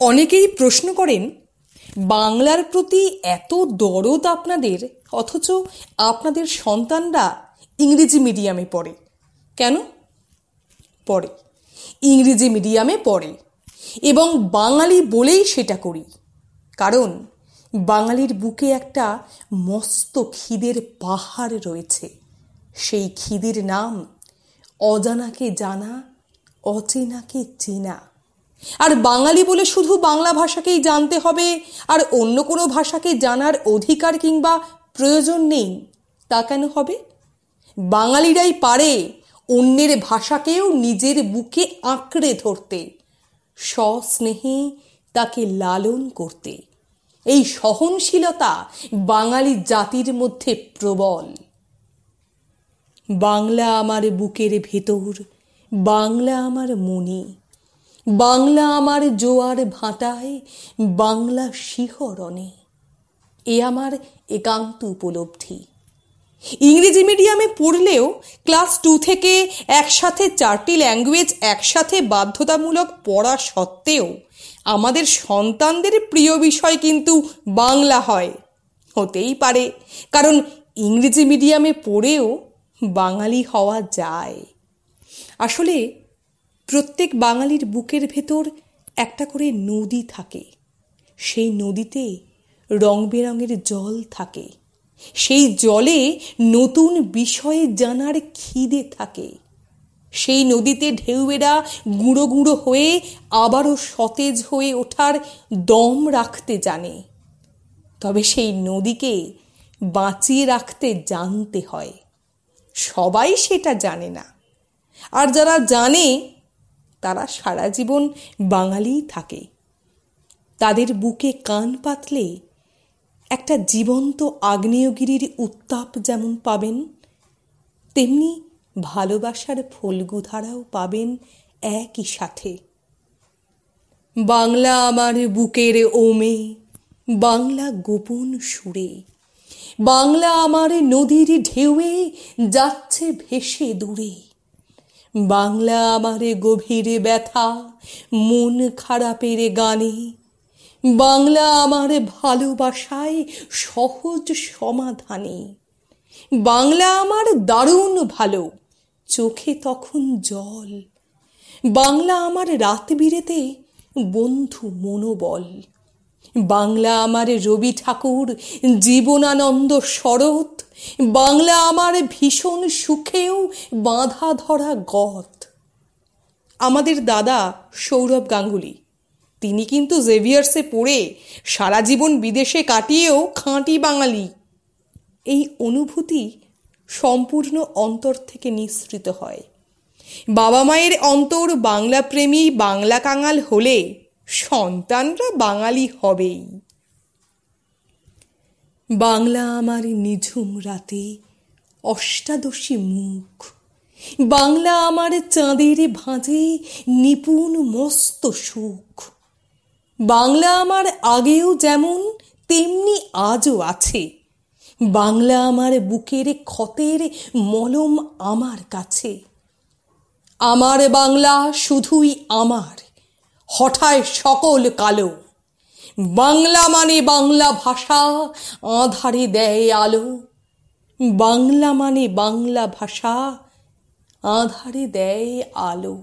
অনেকেই প্রশ্ন করেন, বাংলার প্রতি এত দরদ আপনাদের, অথচ আপনাদের সন্তানরা ইংরেজি মিডিয়ামে পড়ে। কেন? পড়ে। ইংরেজি মিডিয়ামে পড়ে। এবং বাঙালি বলেই সেটা করি। কারণ, বাঙালির বুকে একটা মস্ত খিদের পাহাড় রয়েছে। সেই খিদের নাম অজানাকে জানা, অচেনাকে চেনা। আর বাঙালি বলে শুধু বাংলা ভাষাকেই জানতে হবে, আর অন্য কোনো ভাষাকে জানার অধিকার কিংবা প্রয়োজন নেই, তা কেন হবে? বাঙালিরাই পারে অন্যের ভাষাকেও নিজের বুকে আঁকড়ে ধরতে সস্নেহে তাকে লালন করতে। এই সহনশীলতা বাঙালি জাতির মধ্যে প্রবল। বাংলা আমার বুকের ভেতর, বাংলা আমার মনে। বাংলা আমার জোয়ার ভাটায়, বাংলা শিহরণে। এ আমার একান্ত উপলব্ধি। ইংরেজি মিডিয়ামে পড়লেও ক্লাস টু থেকে একসাথে চারটি ল্যাঙ্গুয়েজ একসাথে বাধ্যতামূলক পড়া সত্ত্বেও আমাদের সন্তানদের প্রিয় বিষয় কিন্তু বাংলা হয়। হতেই পারে, কারণ ইংরেজি মিডিয়ামে পড়েও বাঙালি হওয়া যায়। আসলে প্রত্যেক বাঙালির বুকের ভেতর একটা করে নদী থাকে। সেই নদীতে রং বেরঙের জল থাকে। সেই জলে নতুন বিষয়ে জানার খিদে থাকে। সেই নদীতে ঢেউয়েরা গুঁড়ো গুঁড়ো হয়ে আবারও সতেজ হয়ে ওঠার দম রাখতে জানে। তবে সেই নদীকে বাঁচিয়ে রাখতে জানতে হয়। সবাই সেটা জানে না। আর যারা জানে তারা সারা জীবন বাঙালিই থাকে। তাদের বুকে কান পাতলে একটা জীবন্ত আগ্নেয়গিরির উত্তাপ যেমন পাবেন, তেমনি ভালোবাসার ফলগুধারাও পাবেন একই সাথে। বাংলা আমার বুকের ওমে, বাংলা গোপন সুরে, বাংলা আমার নদীর ঢেউয়ে যাচ্ছে ভেসে দূরে। বাংলা আমার গভীর ব্যথা, মন খারাপের গানে। বাংলা আমার ভালোবাসায় সহজ সমাধানে। বাংলা আমার দারুণ ভালো, চোখে তখন জল। বাংলা আমার রাত বিরেতে বন্ধু মনোবল। বাংলা আমার রবি ঠাকুর, জীবনানন্দ শরৎ। বাংলা আমার ভীষণ সুখেও বাঁধা ধরা গত আমাদের দাদা সৌরভ গাঙ্গুলি, তিনি কিন্তু জেভিয়ার্সে পড়ে সারা জীবন বিদেশে কাটিয়েও খাঁটি বাঙালি। এই অনুভূতি সম্পূর্ণ অন্তর থেকে নিঃসৃত হয়। বাবা মায়ের অন্তর বাংলা প্রেমী বাংলা কাঙাল হলে সন্তানরা বাঙালি হবেই। বাংলা আমার নিঝুম রাতে, অষ্টাদশী মুখ। বাংলা আমার চাঁদের ভাঁজে, নিপুণ মস্ত সুখ। বাংলা আমার আগেও যেমন, তেমনি আজও আছে। বাংলা আমার বুকের ক্ষতের মলম আমার কাছে। আমার বাংলা শুধুই আমার। হঠায় সকল কালো। বাংলা মানে বাংলা ভাষা, আধারে দেয় আলো। বাংলা মানে বাংলা ভাষা, আধারে দেয় আলো।